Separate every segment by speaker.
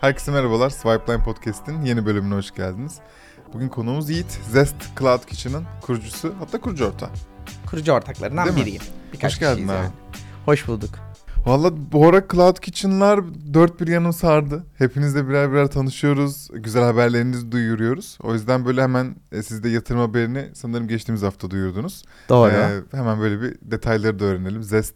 Speaker 1: Herkese merhabalar. Swipeline Podcast'in yeni bölümüne hoş geldiniz. Bugün konuğumuz Yiğit. Zest Cloud Kitchen'ın kurucusu, hatta kurucu ortağı.
Speaker 2: Kurucu ortaklarından
Speaker 1: Değil
Speaker 2: biriyim. Birkaç
Speaker 1: Hoş geldin abi.
Speaker 2: yani. Hoş bulduk.
Speaker 1: Valla bu ara Cloud Kitchen'lar dört bir yanım sardı. Hepinizle birer birer tanışıyoruz. Güzel haberlerinizi duyuruyoruz. O yüzden böyle hemen e, siz de yatırım haberini sanırım geçtiğimiz hafta duyurdunuz.
Speaker 2: Doğru.
Speaker 1: Ee, hemen böyle bir detayları da öğrenelim. Zest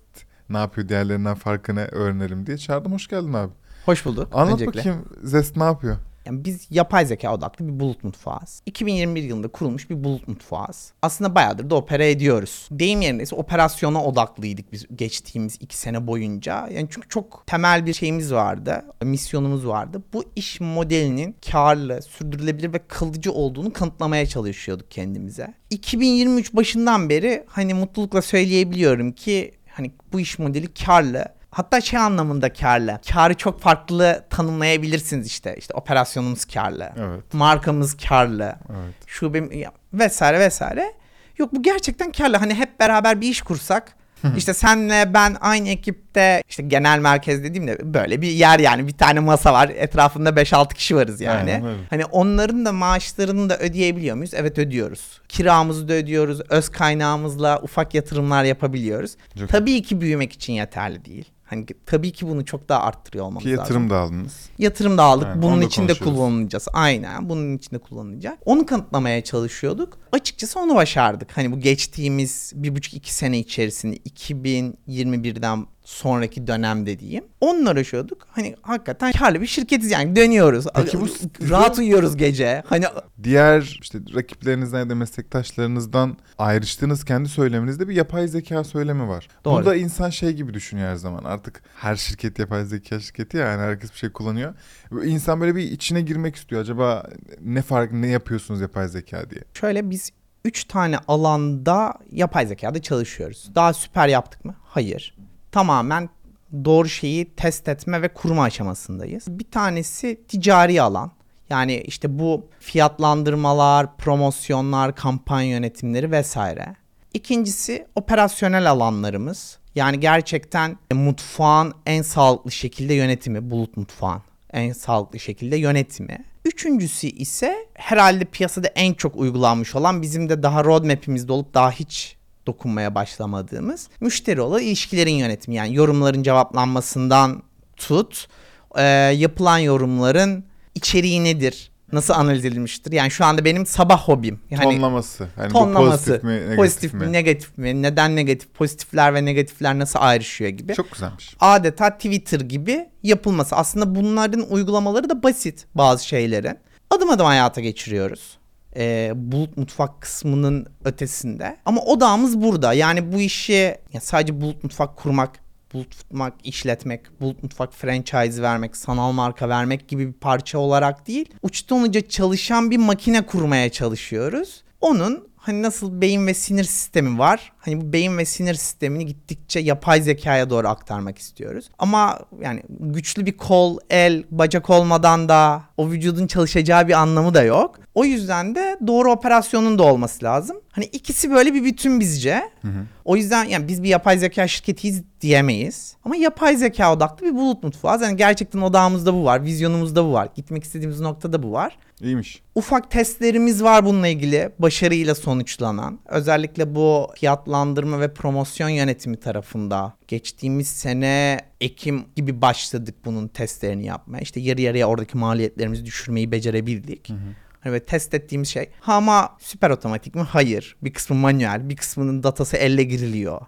Speaker 1: ne yapıyor, diğerlerinden farkı ne öğrenelim diye çağırdım. Hoş geldin abi.
Speaker 2: Hoş bulduk.
Speaker 1: Anlat
Speaker 2: öncelikle.
Speaker 1: bakayım Zest ne yapıyor?
Speaker 2: Yani biz yapay zeka odaklı bir bulut mutfağız. 2021 yılında kurulmuş bir bulut mutfağız. Aslında bayağıdır da opera ediyoruz. Deyim yerine ise operasyona odaklıydık biz geçtiğimiz iki sene boyunca. Yani çünkü çok temel bir şeyimiz vardı, misyonumuz vardı. Bu iş modelinin karlı, sürdürülebilir ve kalıcı olduğunu kanıtlamaya çalışıyorduk kendimize. 2023 başından beri hani mutlulukla söyleyebiliyorum ki hani bu iş modeli karlı. Hatta şey anlamında karlı. Karı çok farklı tanımlayabilirsiniz işte. İşte operasyonumuz karlı.
Speaker 1: Evet.
Speaker 2: Markamız karlı.
Speaker 1: Evet.
Speaker 2: Şubem vesaire vesaire. Yok bu gerçekten karlı. Hani hep beraber bir iş kursak işte senle ben aynı ekipte işte genel merkez dediğimde böyle bir yer yani bir tane masa var etrafında 5-6 kişi varız yani.
Speaker 1: Aynen öyle.
Speaker 2: Hani onların da maaşlarını da ödeyebiliyor muyuz? Evet ödüyoruz. Kiramızı da ödüyoruz. Öz kaynağımızla ufak yatırımlar yapabiliyoruz.
Speaker 1: Çok-
Speaker 2: Tabii ki büyümek için yeterli değil. Hani tabii ki bunu çok daha arttırıyor olmamız
Speaker 1: Ki
Speaker 2: lazım.
Speaker 1: yatırım da aldınız.
Speaker 2: Yatırım da aldık.
Speaker 1: Onu
Speaker 2: bunun içinde
Speaker 1: konuşuyoruz.
Speaker 2: kullanılacağız. Aynen. Bunun içinde kullanılacak. Onu kanıtlamaya çalışıyorduk. Açıkçası onu başardık. Hani bu geçtiğimiz bir buçuk iki sene içerisinde 2021'den sonraki dönemde diyeyim. Onunla uğraşıyorduk. Hani hakikaten karlı bir şirketiz yani dönüyoruz.
Speaker 1: Peki bu-
Speaker 2: rahat uyuyoruz gece. Hani
Speaker 1: Diğer işte rakiplerinizden ya da meslektaşlarınızdan ayrıştığınız kendi söyleminizde bir yapay zeka söylemi var.
Speaker 2: Doğru.
Speaker 1: Bunu da insan şey gibi düşünüyor her zaman. Artık her şirket yapay zeka şirketi ya, yani herkes bir şey kullanıyor. İnsan böyle bir içine girmek istiyor. Acaba ne fark ne yapıyorsunuz yapay zeka diye.
Speaker 2: şöyle biz 3 tane alanda yapay zekada çalışıyoruz. Daha süper yaptık mı? Hayır. Tamamen doğru şeyi test etme ve kurma aşamasındayız. Bir tanesi ticari alan. Yani işte bu fiyatlandırmalar, promosyonlar, kampanya yönetimleri vesaire. İkincisi operasyonel alanlarımız. Yani gerçekten mutfağın en sağlıklı şekilde yönetimi, bulut mutfağın en sağlıklı şekilde yönetimi. Üçüncüsü ise herhalde piyasada en çok uygulanmış olan bizim de daha roadmap'imizde olup daha hiç dokunmaya başlamadığımız müşteri olan ilişkilerin yönetimi. Yani yorumların cevaplanmasından tut, e, yapılan yorumların içeriği nedir? Nasıl analiz edilmiştir? Yani şu anda benim sabah hobim. Yani
Speaker 1: Tonlaması. Yani
Speaker 2: tonlaması.
Speaker 1: pozitif mi, negatif
Speaker 2: pozitif
Speaker 1: mi,
Speaker 2: negatif mi? Neden negatif? Pozitifler ve negatifler nasıl ayrışıyor gibi.
Speaker 1: Çok güzelmiş.
Speaker 2: Adeta Twitter gibi yapılması. Aslında bunların uygulamaları da basit bazı şeylerin. Adım adım hayata geçiriyoruz. Ee, bulut mutfak kısmının ötesinde. Ama odağımız burada. Yani bu işi ya sadece bulut mutfak kurmak, bulut mutfak işletmek, bulut mutfak franchise vermek, sanal marka vermek gibi bir parça olarak değil. Uçtan uca çalışan bir makine kurmaya çalışıyoruz. Onun hani nasıl beyin ve sinir sistemi var. Hani bu beyin ve sinir sistemini gittikçe yapay zekaya doğru aktarmak istiyoruz. Ama yani güçlü bir kol, el, bacak olmadan da o vücudun çalışacağı bir anlamı da yok. O yüzden de doğru operasyonun da olması lazım. Hani ikisi böyle bir bütün bizce. O yüzden yani biz bir yapay zeka şirketiyiz diyemeyiz. Ama yapay zeka odaklı bir bulut mutfağız. Yani gerçekten odağımızda bu var, vizyonumuzda bu var. Gitmek istediğimiz noktada bu var.
Speaker 1: İyiymiş.
Speaker 2: Ufak testlerimiz var bununla ilgili başarıyla sonuçlanan. Özellikle bu fiyatlandırma ve promosyon yönetimi tarafında geçtiğimiz sene Ekim gibi başladık bunun testlerini yapmaya. İşte yarı yarıya oradaki maliyetlerimizi düşürmeyi becerebildik. Hani böyle test ettiğimiz şey. Ha ama süper otomatik mi? Hayır. Bir kısmı manuel, bir kısmının datası elle giriliyor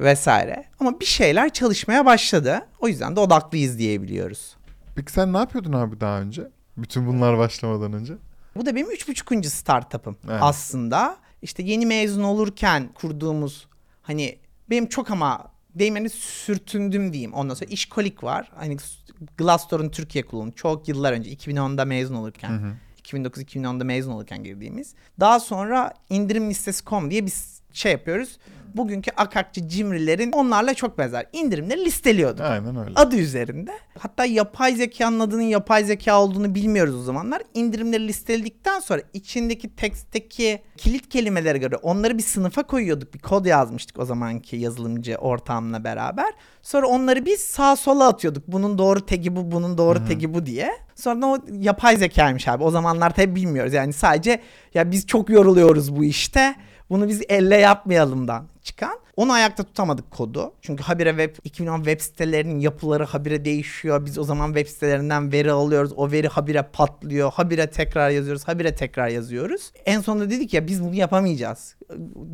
Speaker 2: vesaire. Ama bir şeyler çalışmaya başladı. O yüzden de odaklıyız diyebiliyoruz.
Speaker 1: Peki sen ne yapıyordun abi daha önce? Bütün bunlar başlamadan önce.
Speaker 2: Bu da benim üç buçukuncu startup'ım
Speaker 1: Evet.
Speaker 2: aslında. İşte yeni mezun olurken kurduğumuz hani benim çok ama değmeni sürtündüm diyeyim. Ondan sonra işkolik var. Hani Glassdoor'un Türkiye kullanımı çok yıllar önce 2010'da mezun olurken. 2009-2010'da mezun olurken girdiğimiz. Daha sonra indirim listesi.com diye bir şey yapıyoruz. Bugünkü Akakçı Cimrilerin onlarla çok benzer. İndirimleri listeliyorduk.
Speaker 1: Aynen öyle.
Speaker 2: Adı üzerinde. Hatta yapay zekanın adının yapay zeka olduğunu bilmiyoruz o zamanlar. İndirimleri listeledikten sonra içindeki tekstteki kilit kelimelere göre onları bir sınıfa koyuyorduk. Bir kod yazmıştık o zamanki yazılımcı ortamla beraber. Sonra onları biz sağa sola atıyorduk. Bunun doğru tagi bu, bunun doğru tagi bu diye. Sonra o yapay zekaymış abi. O zamanlar tabii bilmiyoruz. Yani sadece ya biz çok yoruluyoruz bu işte. Bunu biz elle yapmayalımdan çıkan. Onu ayakta tutamadık kodu. Çünkü habire web 2010 web sitelerinin yapıları habire değişiyor. Biz o zaman web sitelerinden veri alıyoruz. O veri habire patlıyor. Habire tekrar yazıyoruz. Habire tekrar yazıyoruz. En sonunda dedik ya biz bunu yapamayacağız.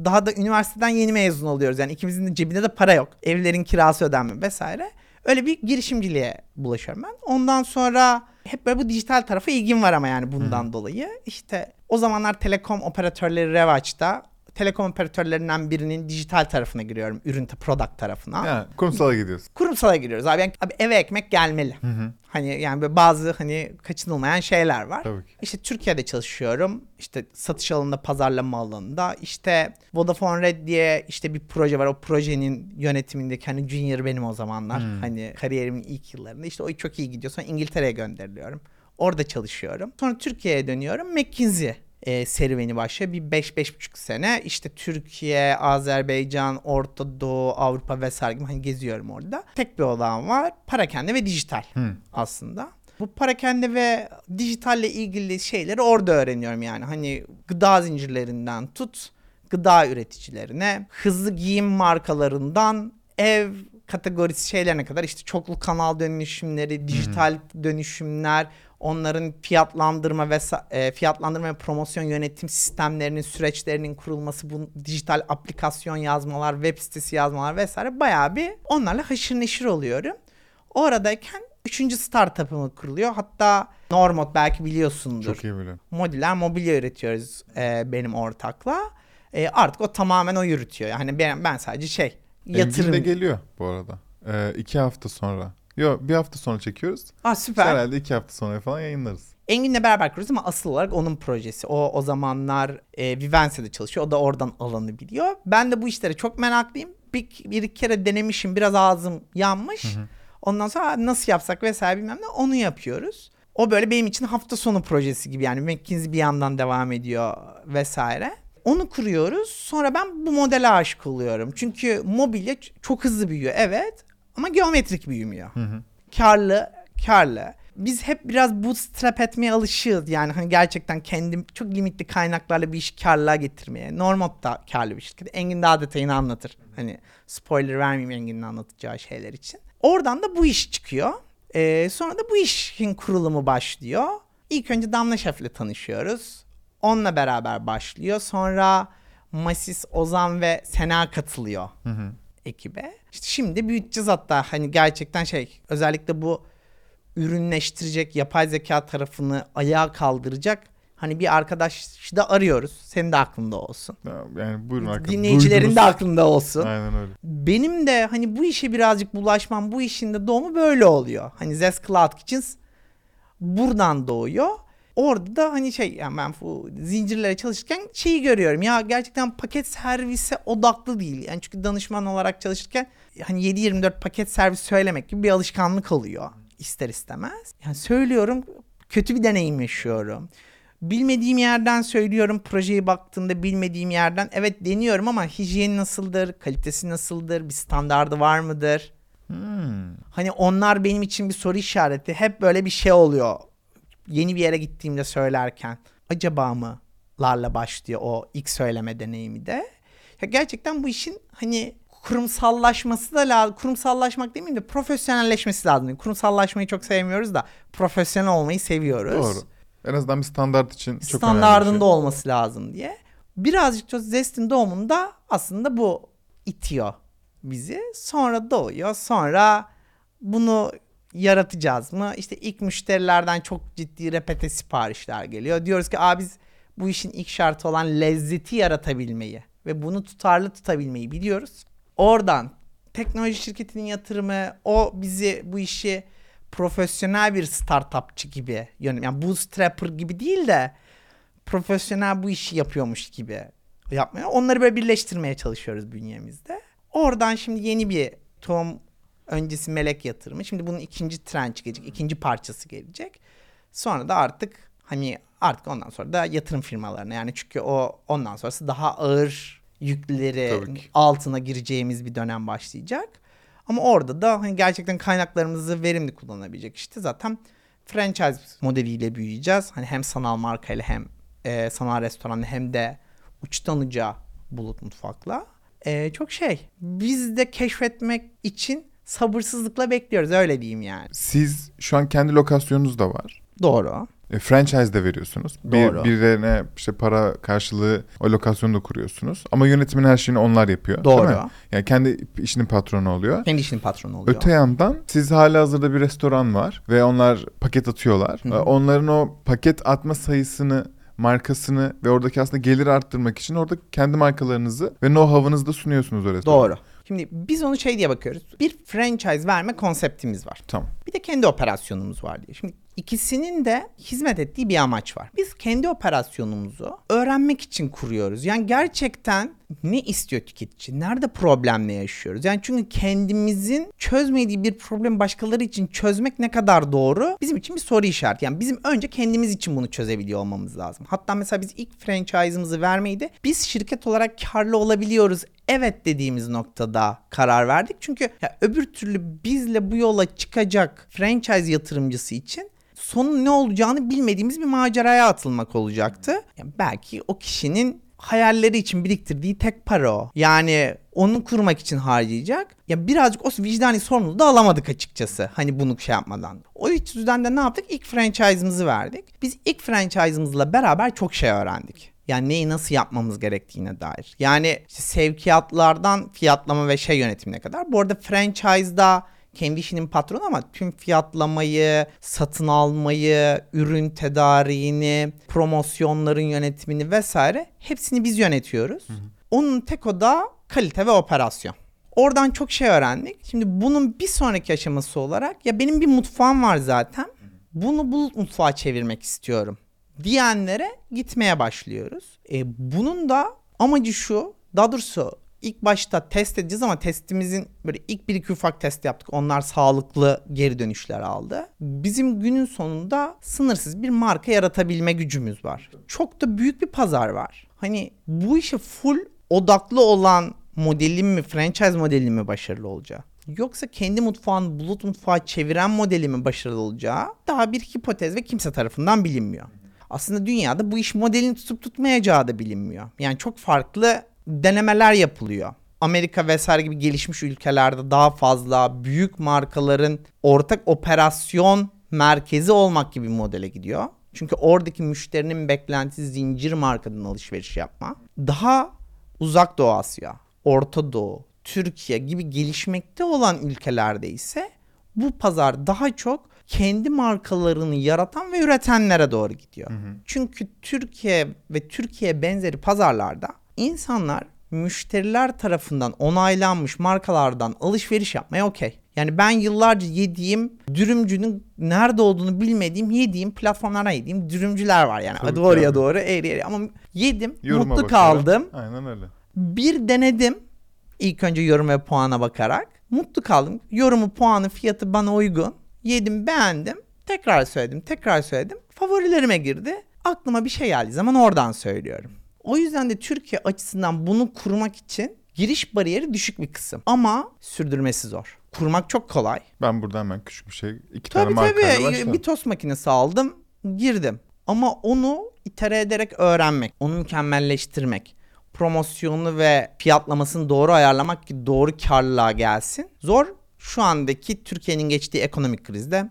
Speaker 2: Daha da üniversiteden yeni mezun oluyoruz. Yani ikimizin de cebinde de para yok. Evlerin kirası ödenme vesaire. Öyle bir girişimciliğe bulaşıyorum ben. Ondan sonra hep böyle bu dijital tarafa ilgim var ama yani bundan dolayı. İşte o zamanlar telekom operatörleri revaçta. Telekom operatörlerinden birinin dijital tarafına giriyorum. Ürün product tarafına.
Speaker 1: Yani kurumsala gidiyorsun.
Speaker 2: Kurumsala giriyoruz abi. Yani, abi eve ekmek gelmeli. Hani yani böyle bazı hani kaçınılmayan şeyler var.
Speaker 1: Tabii ki.
Speaker 2: İşte Türkiye'de çalışıyorum. İşte satış alanında, pazarlama alanında. İşte Vodafone Red diye işte bir proje var. O projenin yönetimindeki hani junior benim o zamanlar. Hani kariyerimin ilk yıllarında. İşte o çok iyi gidiyor. Sonra İngiltere'ye gönderiliyorum. Orada çalışıyorum. Sonra Türkiye'ye dönüyorum. McKinsey e, serüveni başlıyor. Bir 5-5,5 sene işte Türkiye, Azerbaycan, Orta Doğu, Avrupa vesaire gibi hani geziyorum orada. Tek bir odam var. Parakende ve dijital aslında. Bu parakende ve dijitalle ilgili şeyleri orada öğreniyorum yani. Hani gıda zincirlerinden tut gıda üreticilerine, hızlı giyim markalarından ev kategorisi şeylerine kadar işte çoklu kanal dönüşümleri, dijital dönüşümler, onların fiyatlandırma ve fiyatlandırma ve promosyon yönetim sistemlerinin süreçlerinin kurulması, bu dijital aplikasyon yazmalar, web sitesi yazmalar vesaire bayağı bir onlarla haşır neşir oluyorum. Oradayken üçüncü startup'ımı kuruluyor. Hatta Normod belki biliyorsundur.
Speaker 1: Çok iyi biliyorum.
Speaker 2: Modüler mobilya üretiyoruz e, benim ortakla. E, artık o tamamen o yürütüyor. Yani ben, ben sadece şey yatırım.
Speaker 1: Engin de geliyor bu arada. Ee, iki hafta sonra. Yok bir hafta sonra çekiyoruz.
Speaker 2: Aa, süper.
Speaker 1: Herhalde iki hafta sonra falan yayınlarız.
Speaker 2: Engin'le beraber kuruyoruz ama asıl olarak onun projesi. O o zamanlar e, Vivense'de çalışıyor. O da oradan alanı biliyor. Ben de bu işlere çok meraklıyım. Bir, bir iki kere denemişim. Biraz ağzım yanmış. Ondan sonra nasıl yapsak vesaire bilmem ne onu yapıyoruz. O böyle benim için hafta sonu projesi gibi yani McKinsey bir yandan devam ediyor vesaire. Onu kuruyoruz. Sonra ben bu modele aşık oluyorum. Çünkü mobilya çok hızlı büyüyor evet ama geometrik büyümüyor. Karlı, karlı. Biz hep biraz bootstrap etmeye alışığız. Yani hani gerçekten kendim çok limitli kaynaklarla bir işi karlılığa getirmeye. Normod da karlı bir şirket. Engin daha detayını anlatır. Hani spoiler vermeyeyim Engin'in anlatacağı şeyler için. Oradan da bu iş çıkıyor. Ee, sonra da bu işin kurulumu başlıyor. İlk önce Damla Şef'le tanışıyoruz. Onunla beraber başlıyor. Sonra Masis, Ozan ve Sena katılıyor ekibe. İşte şimdi büyüteceğiz hatta hani gerçekten şey özellikle bu ürünleştirecek yapay zeka tarafını ayağa kaldıracak hani bir arkadaş da arıyoruz. Senin de aklında olsun.
Speaker 1: Ya, Yani buyurun arkadaşlar.
Speaker 2: Dinleyicilerin
Speaker 1: Duydunuz.
Speaker 2: de aklında olsun.
Speaker 1: Aynen öyle.
Speaker 2: Benim de hani bu işe birazcık bulaşmam, bu işin de doğumu böyle oluyor. Hani Zest Cloud Kitchens buradan doğuyor. Orada da hani şey yani ben bu zincirlere çalışırken şeyi görüyorum. Ya gerçekten paket servise odaklı değil. Yani çünkü danışman olarak çalışırken hani 7-24 paket servis söylemek gibi bir alışkanlık oluyor ister istemez. Yani söylüyorum kötü bir deneyim yaşıyorum. Bilmediğim yerden söylüyorum projeyi baktığımda bilmediğim yerden evet deniyorum ama hijyeni nasıldır, kalitesi nasıldır, bir standardı var mıdır?
Speaker 1: Hmm.
Speaker 2: Hani onlar benim için bir soru işareti. Hep böyle bir şey oluyor. Yeni bir yere gittiğimde söylerken. Acaba mı? Larla başlıyor o ilk söyleme deneyimi de. Ya gerçekten bu işin hani kurumsallaşması da lazım. Kurumsallaşmak demeyeyim de profesyonelleşmesi lazım. Kurumsallaşmayı çok sevmiyoruz da profesyonel olmayı seviyoruz.
Speaker 1: Doğru. En azından bir standart için çok
Speaker 2: Standardında
Speaker 1: şey.
Speaker 2: olması lazım diye. Birazcık da Zest'in doğumunda aslında bu itiyor bizi. Sonra doğuyor. Sonra bunu yaratacağız mı? İşte ilk müşterilerden çok ciddi repete siparişler geliyor. Diyoruz ki Aa, biz bu işin ilk şartı olan lezzeti yaratabilmeyi ve bunu tutarlı tutabilmeyi biliyoruz. Oradan teknoloji şirketinin yatırımı o bizi bu işi profesyonel bir startupçı gibi yönelim. Yani bootstrapper gibi değil de profesyonel bu işi yapıyormuş gibi yapmaya. Onları böyle birleştirmeye çalışıyoruz bünyemizde. Oradan şimdi yeni bir tohum öncesi melek yatırımı. Şimdi bunun ikinci trenç gelecek. ikinci parçası gelecek. Sonra da artık hani artık ondan sonra da yatırım firmalarına yani çünkü o ondan sonrası daha ağır yükleri altına gireceğimiz bir dönem başlayacak. Ama orada da hani gerçekten kaynaklarımızı verimli kullanabilecek işte zaten franchise modeliyle büyüyeceğiz. Hani hem sanal markayla hem e, sanal restoranla hem de uçtan uca bulut mutfakla. E, çok şey. Biz de keşfetmek için sabırsızlıkla bekliyoruz öyle diyeyim yani.
Speaker 1: Siz şu an kendi lokasyonunuz da var.
Speaker 2: Doğru.
Speaker 1: E, franchise de veriyorsunuz.
Speaker 2: Doğru.
Speaker 1: Bir, birilerine işte para karşılığı o lokasyonu da kuruyorsunuz. Ama yönetimin her şeyini onlar yapıyor. değil
Speaker 2: Doğru.
Speaker 1: mi? Yani kendi işinin patronu oluyor.
Speaker 2: Kendi işinin patronu oluyor.
Speaker 1: Öte yandan siz hala hazırda bir restoran var ve onlar paket atıyorlar.
Speaker 2: Hı hı.
Speaker 1: E, Onların o paket atma sayısını markasını ve oradaki aslında gelir arttırmak için orada kendi markalarınızı ve know-how'ınızı da sunuyorsunuz o restorana.
Speaker 2: Doğru. Şimdi biz onu şey diye bakıyoruz. Bir franchise verme konseptimiz var.
Speaker 1: Tamam.
Speaker 2: Bir de kendi operasyonumuz var diye. Şimdi ikisinin de hizmet ettiği bir amaç var. Biz kendi operasyonumuzu öğrenmek için kuruyoruz. Yani gerçekten ne istiyor tüketici? Nerede problemle yaşıyoruz? Yani çünkü kendimizin çözmediği bir problemi başkaları için çözmek ne kadar doğru? Bizim için bir soru işareti. Yani bizim önce kendimiz için bunu çözebiliyor olmamız lazım. Hatta mesela biz ilk franchise'ımızı vermeyi de biz şirket olarak karlı olabiliyoruz evet dediğimiz noktada karar verdik. Çünkü ya öbür türlü bizle bu yola çıkacak franchise yatırımcısı için sonun ne olacağını bilmediğimiz bir maceraya atılmak olacaktı. Yani belki o kişinin hayalleri için biriktirdiği tek para o. Yani onu kurmak için harcayacak. Ya birazcık o vicdani sorumluluğu da alamadık açıkçası. Hani bunu şey yapmadan. O yüzden de ne yaptık? İlk franchise'ımızı verdik. Biz ilk franchise'ımızla beraber çok şey öğrendik. Yani neyi nasıl yapmamız gerektiğine dair. Yani işte sevkiyatlardan fiyatlama ve şey yönetimine kadar. Bu arada franchise'da kendi işinin patronu ama tüm fiyatlamayı, satın almayı, ürün tedariğini, promosyonların yönetimini vesaire hepsini biz yönetiyoruz. Onun tek o da kalite ve operasyon. Oradan çok şey öğrendik. Şimdi bunun bir sonraki aşaması olarak ya benim bir mutfağım var zaten. Bunu bulut mutfağa çevirmek istiyorum diyenlere gitmeye başlıyoruz. E, bunun da amacı şu. Daha doğrusu ilk başta test edeceğiz ama testimizin böyle ilk bir iki ufak test yaptık. Onlar sağlıklı geri dönüşler aldı. Bizim günün sonunda sınırsız bir marka yaratabilme gücümüz var. Çok da büyük bir pazar var. Hani bu işe full odaklı olan modelim mi, franchise modelim mi başarılı olacağı? Yoksa kendi mutfağını bulut mutfağa çeviren modeli mi başarılı olacağı daha bir hipotez ve kimse tarafından bilinmiyor. Aslında dünyada bu iş modelini tutup tutmayacağı da bilinmiyor. Yani çok farklı denemeler yapılıyor. Amerika vesaire gibi gelişmiş ülkelerde daha fazla büyük markaların ortak operasyon merkezi olmak gibi bir modele gidiyor. Çünkü oradaki müşterinin beklentisi zincir markadan alışveriş yapma. Daha uzak Doğu Asya, Orta Doğu, Türkiye gibi gelişmekte olan ülkelerde ise bu pazar daha çok kendi markalarını yaratan ve üretenlere doğru gidiyor. Çünkü Türkiye ve Türkiye benzeri pazarlarda insanlar müşteriler tarafından onaylanmış markalardan alışveriş yapmaya okey. Yani ben yıllarca yediğim dürümcünün nerede olduğunu bilmediğim yediğim platformlara yediğim dürümcüler var yani.
Speaker 1: Tabii
Speaker 2: Doğruya
Speaker 1: abi.
Speaker 2: doğru eğri eğri ama yedim
Speaker 1: Yoruma
Speaker 2: mutlu
Speaker 1: bakarak.
Speaker 2: kaldım.
Speaker 1: Aynen öyle.
Speaker 2: Bir denedim. İlk önce yorum ve puana bakarak. Mutlu kaldım. Yorumu, puanı, fiyatı bana uygun. Yedim, beğendim. Tekrar söyledim, tekrar söyledim. Favorilerime girdi. Aklıma bir şey geldiği zaman oradan söylüyorum. O yüzden de Türkiye açısından bunu kurmak için giriş bariyeri düşük bir kısım. Ama sürdürmesi zor. Kurmak çok kolay.
Speaker 1: Ben burada hemen küçük bir şey, iki tane
Speaker 2: Tabii
Speaker 1: markayla
Speaker 2: tabii.
Speaker 1: başladım.
Speaker 2: Bir tost makinesi aldım, girdim. Ama onu itere ederek öğrenmek, onu mükemmelleştirmek, promosyonu ve fiyatlamasını doğru ayarlamak ki doğru karlılığa gelsin. Zor. Şu andaki Türkiye'nin geçtiği ekonomik krizde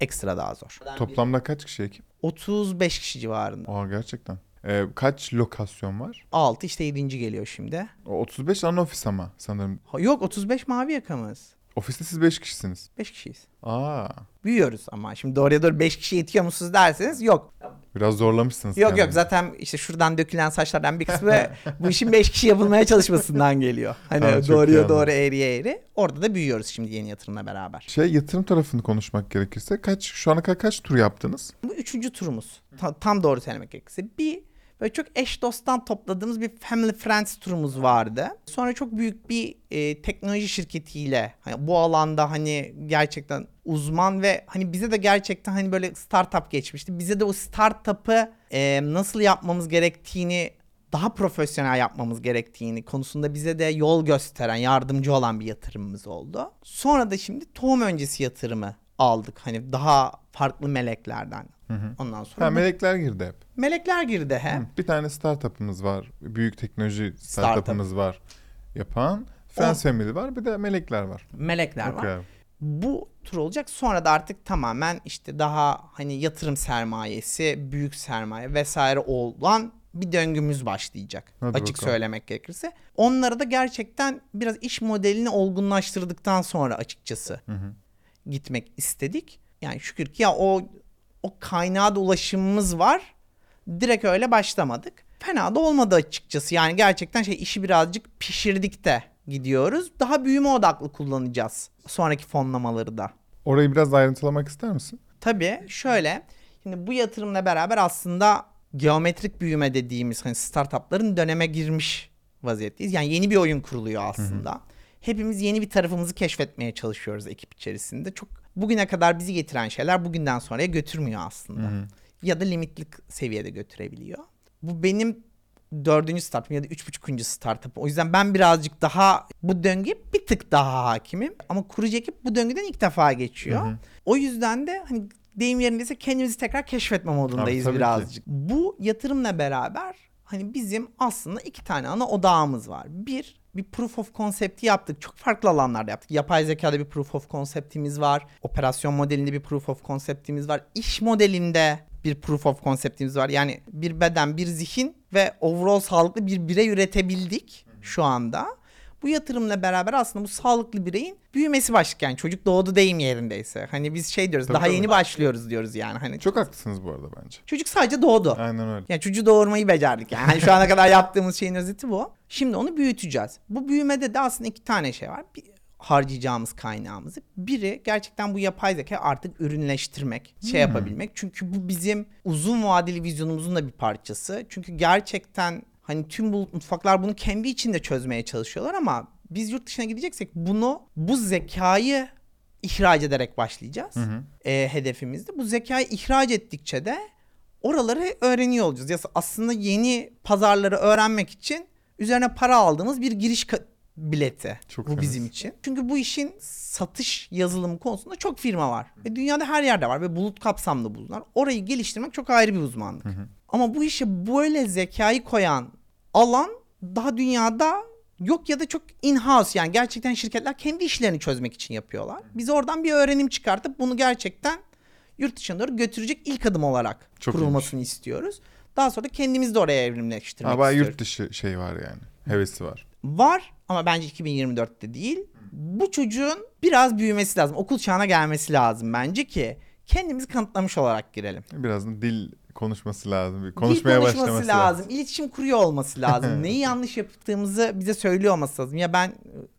Speaker 2: ekstra daha zor.
Speaker 1: Toplamda kaç kişi ekip?
Speaker 2: 35 kişi civarında.
Speaker 1: Aa gerçekten. Ee, kaç lokasyon var?
Speaker 2: 6 işte 7. geliyor şimdi.
Speaker 1: O 35 ana ofis ama sanırım.
Speaker 2: Ha, Yok 35 mavi yakamız.
Speaker 1: Ofiste siz 5 kişisiniz.
Speaker 2: 5 kişiyiz.
Speaker 1: Aa,
Speaker 2: Büyüyoruz ama şimdi doğruya doğru 5 kişi yetiyor musunuz derseniz yok.
Speaker 1: biraz zorlamışsınız.
Speaker 2: Yok yok
Speaker 1: kendinizi.
Speaker 2: zaten işte şuradan dökülen saçlardan bir kısmı bu işin 5 kişi yapılmaya çalışmasından geliyor. Hani
Speaker 1: Ha, çok iyi
Speaker 2: doğruya
Speaker 1: anladım.
Speaker 2: doğru eğriye eğri. Orada da büyüyoruz şimdi yeni yatırımla beraber.
Speaker 1: Şey yatırım tarafını konuşmak gerekirse kaç şu ana kadar kaç tur yaptınız?
Speaker 2: Bu üçüncü turumuz. Ta- tam doğru söylemek gerekirse. Bir Böyle çok eş dosttan topladığımız bir Family Friends turumuz vardı. Sonra çok büyük bir e, teknoloji şirketiyle hani bu alanda hani gerçekten uzman ve hani bize de gerçekten hani böyle startup geçmişti. Bize de o startup'ı e, nasıl yapmamız gerektiğini daha profesyonel yapmamız gerektiğini konusunda bize de yol gösteren, yardımcı olan bir yatırımımız oldu. Sonra da şimdi tohum öncesi yatırımı aldık. Hani daha farklı meleklerden. Ondan sonra
Speaker 1: Ha, melekler girdi hep.
Speaker 2: melekler girdi he.
Speaker 1: Bir tane startup'ımız var. Büyük teknoloji startup'ımız var yapan. Friends
Speaker 2: O-
Speaker 1: Family var. Bir de melekler var.
Speaker 2: Melekler var.
Speaker 1: Okey abi.
Speaker 2: Bu tur olacak. Sonra da artık tamamen işte daha hani yatırım sermayesi, büyük sermaye vesaire olan bir döngümüz başlayacak.
Speaker 1: Hadi
Speaker 2: açık
Speaker 1: bakalım.
Speaker 2: söylemek gerekirse. Onları da gerçekten biraz iş modelini olgunlaştırdıktan sonra açıkçası gitmek istedik. Yani şükür ki ya o o kaynağa da ulaşımımız var. Direkt öyle başlamadık. Fena da olmadı açıkçası. Yani gerçekten şey işi birazcık pişirdik de gidiyoruz. Daha büyüme odaklı kullanacağız sonraki fonlamaları da.
Speaker 1: Orayı biraz ayrıntılamak ister misin?
Speaker 2: Tabii şöyle. Şimdi bu yatırımla beraber aslında geometrik büyüme dediğimiz hani startupların döneme girmiş vaziyetteyiz. Yani yeni bir oyun kuruluyor aslında. Hepimiz yeni bir tarafımızı keşfetmeye çalışıyoruz ekip içerisinde. Çok bugüne kadar bizi getiren şeyler bugünden sonraya götürmüyor aslında. Ya da limitli seviyede götürebiliyor. Bu benim dördüncü startup'ım ya da üç buçukuncu startup'ım. O yüzden ben birazcık daha bu döngüye bir tık daha hakimim. Ama kurucu ekip bu döngüden ilk defa geçiyor. O yüzden de hani deyim yerindeyse kendimizi tekrar keşfetme modundayız
Speaker 1: Abi, tabii ki.
Speaker 2: birazcık. Bu yatırımla beraber hani bizim aslında iki tane ana odağımız var. Bir, bir proof of concept'i yaptık. Çok farklı alanlarda yaptık. Yapay zekada bir proof of concept'imiz var. Operasyon modelinde bir proof of concept'imiz var. İş modelinde bir proof of concept'imiz var. Yani bir beden, bir zihin ve overall sağlıklı bir birey üretebildik şu anda. Bu yatırımla beraber aslında bu sağlıklı bireyin büyümesi başlayacak. Yani çocuk doğdu deyim yerindeyse. Hani biz şey diyoruz
Speaker 1: Tabii,
Speaker 2: daha
Speaker 1: tabii.
Speaker 2: yeni başlıyoruz diyoruz yani. Hani
Speaker 1: Çok haklısınız bu arada bence.
Speaker 2: çocuk sadece doğdu.
Speaker 1: Aynen öyle.
Speaker 2: Yani çocuğu doğurmayı becerdik yani. Hani şu ana kadar yaptığımız şeyin özeti bu. Şimdi onu büyüteceğiz. Bu büyümede de aslında iki tane şey var. Bir, harcayacağımız kaynağımızı. Biri gerçekten bu yapay zeka artık ürünleştirmek, şey yapabilmek. Çünkü bu bizim uzun vadeli vizyonumuzun da bir parçası. Çünkü gerçekten hani tüm bu mutfaklar bunu kendi içinde çözmeye çalışıyorlar ama biz yurt dışına gideceksek bunu bu zekayı ihraç ederek başlayacağız. Ee, hedefimizde. Bu zekayı ihraç ettikçe de oraları öğreniyor olacağız. Ya aslında yeni pazarları öğrenmek için üzerine para aldığımız bir giriş bileti
Speaker 1: Çok
Speaker 2: bu
Speaker 1: temiz.
Speaker 2: bizim için. Çünkü bu işin satış yazılımı konusunda çok firma var. Ve dünyada her yerde var ve bulut kapsamlı bunlar. Orayı geliştirmek çok ayrı bir uzmanlık. Ama bu işe böyle zekayı koyan alan daha dünyada yok ya da çok in-house yani gerçekten şirketler kendi işlerini çözmek için yapıyorlar. Biz oradan bir öğrenim çıkartıp bunu gerçekten yurt dışına doğru götürecek ilk adım olarak
Speaker 1: Çok
Speaker 2: kurulmasını istiyoruz. Daha sonra da kendimiz de oraya evrimleştirmek
Speaker 1: Ama
Speaker 2: istiyoruz.
Speaker 1: yurt dışı şey var yani. Hevesi var.
Speaker 2: Var ama bence 2024'te değil. Bu çocuğun biraz büyümesi lazım. Okul çağına gelmesi lazım bence ki kendimizi kanıtlamış olarak girelim.
Speaker 1: Birazdan dil konuşması lazım. Bir
Speaker 2: Dil
Speaker 1: konuşmaya
Speaker 2: konuşması
Speaker 1: başlaması
Speaker 2: lazım. İletişim kuruyor olması lazım. Neyi yanlış yaptığımızı bize söylüyor olması lazım. Ya ben e,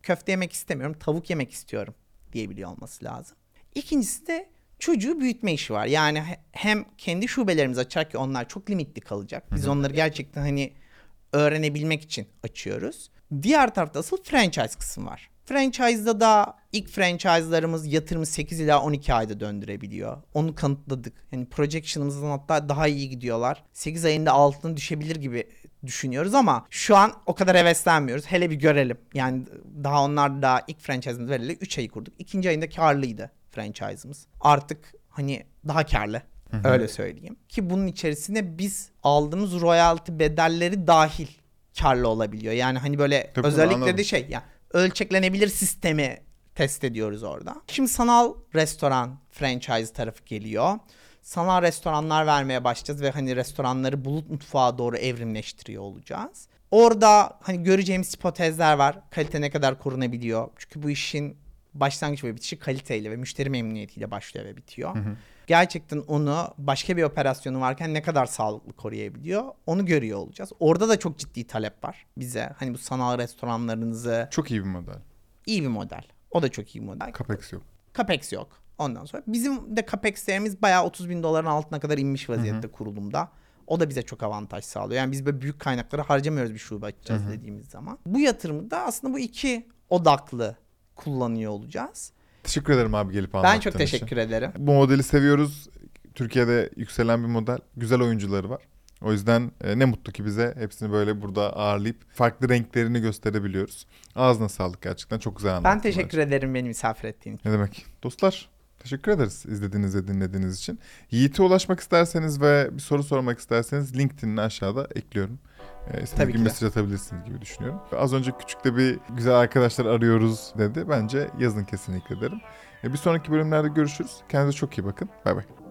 Speaker 2: köfte yemek istemiyorum, tavuk yemek istiyorum diyebiliyor olması lazım. İkincisi de çocuğu büyütme işi var. Yani he- hem kendi şubelerimizi açar ki onlar çok limitli kalacak. Biz onları gerçekten hani öğrenebilmek için açıyoruz. Diğer tarafta asıl franchise kısmı var. Franchise'da da ilk franchise'larımız yatırımı 8 ila 12 ayda döndürebiliyor. Onu kanıtladık. Yani projection'ımızdan hatta daha iyi gidiyorlar. 8 ayında altına düşebilir gibi düşünüyoruz ama şu an o kadar heveslenmiyoruz. Hele bir görelim. Yani daha onlar da ilk franchise'ımız verildi 3 ayı kurduk. İkinci ayında karlıydı franchise'ımız. Artık hani daha karlı. Öyle söyleyeyim. Ki bunun içerisine biz aldığımız royalty bedelleri dahil karlı olabiliyor. Yani hani böyle
Speaker 1: Tabii,
Speaker 2: özellikle
Speaker 1: anladım.
Speaker 2: de şey yani ölçeklenebilir sistemi test ediyoruz orada. Şimdi sanal restoran franchise tarafı geliyor. Sanal restoranlar vermeye başlayacağız ve hani restoranları bulut mutfağa doğru evrimleştiriyor olacağız. Orada hani göreceğimiz hipotezler var. Kalite ne kadar korunabiliyor? Çünkü bu işin başlangıç ve bitişi kaliteyle ve müşteri memnuniyetiyle başlıyor ve bitiyor. Gerçekten onu başka bir operasyonu varken ne kadar sağlıklı koruyabiliyor onu görüyor olacağız. Orada da çok ciddi talep var bize. Hani bu sanal restoranlarınızı
Speaker 1: Çok iyi bir model.
Speaker 2: iyi bir model. O da çok iyi bir model.
Speaker 1: Capex yok.
Speaker 2: Capex yok. Ondan sonra bizim de Capex'lerimiz bayağı 30 bin doların altına kadar inmiş vaziyette kurulumda. O da bize çok avantaj sağlıyor. Yani biz böyle büyük kaynakları harcamıyoruz bir şube açacağız dediğimiz zaman. Bu yatırımı da aslında bu iki odaklı kullanıyor olacağız.
Speaker 1: Teşekkür ederim abi gelip
Speaker 2: Ben
Speaker 1: anlattığın
Speaker 2: çok
Speaker 1: için.
Speaker 2: teşekkür ederim.
Speaker 1: Bu modeli seviyoruz. Türkiye'de yükselen bir model. Güzel oyuncuları var. O yüzden e, ne mutlu ki bize hepsini böyle burada ağırlayıp farklı renklerini gösterebiliyoruz. Ağzına sağlık gerçekten. Çok güzel anlattın.
Speaker 2: Ben teşekkür ederim beni misafir ettiğin için.
Speaker 1: Ne demek? Dostlar teşekkür ederiz izlediğiniz ve dinlediğiniz için. Yiğit'e ulaşmak isterseniz ve bir soru sormak isterseniz LinkedIn'i aşağıda ekliyorum. Ee,
Speaker 2: Tabii
Speaker 1: istediğiniz gibi mesaj atabilirsiniz gibi düşünüyorum. Az önce küçük de bir güzel arkadaşlar arıyoruz dedi. Bence yazın kesinlikle derim. Ee, bir sonraki bölümlerde görüşürüz. Kendinize çok iyi bakın. Bay bay.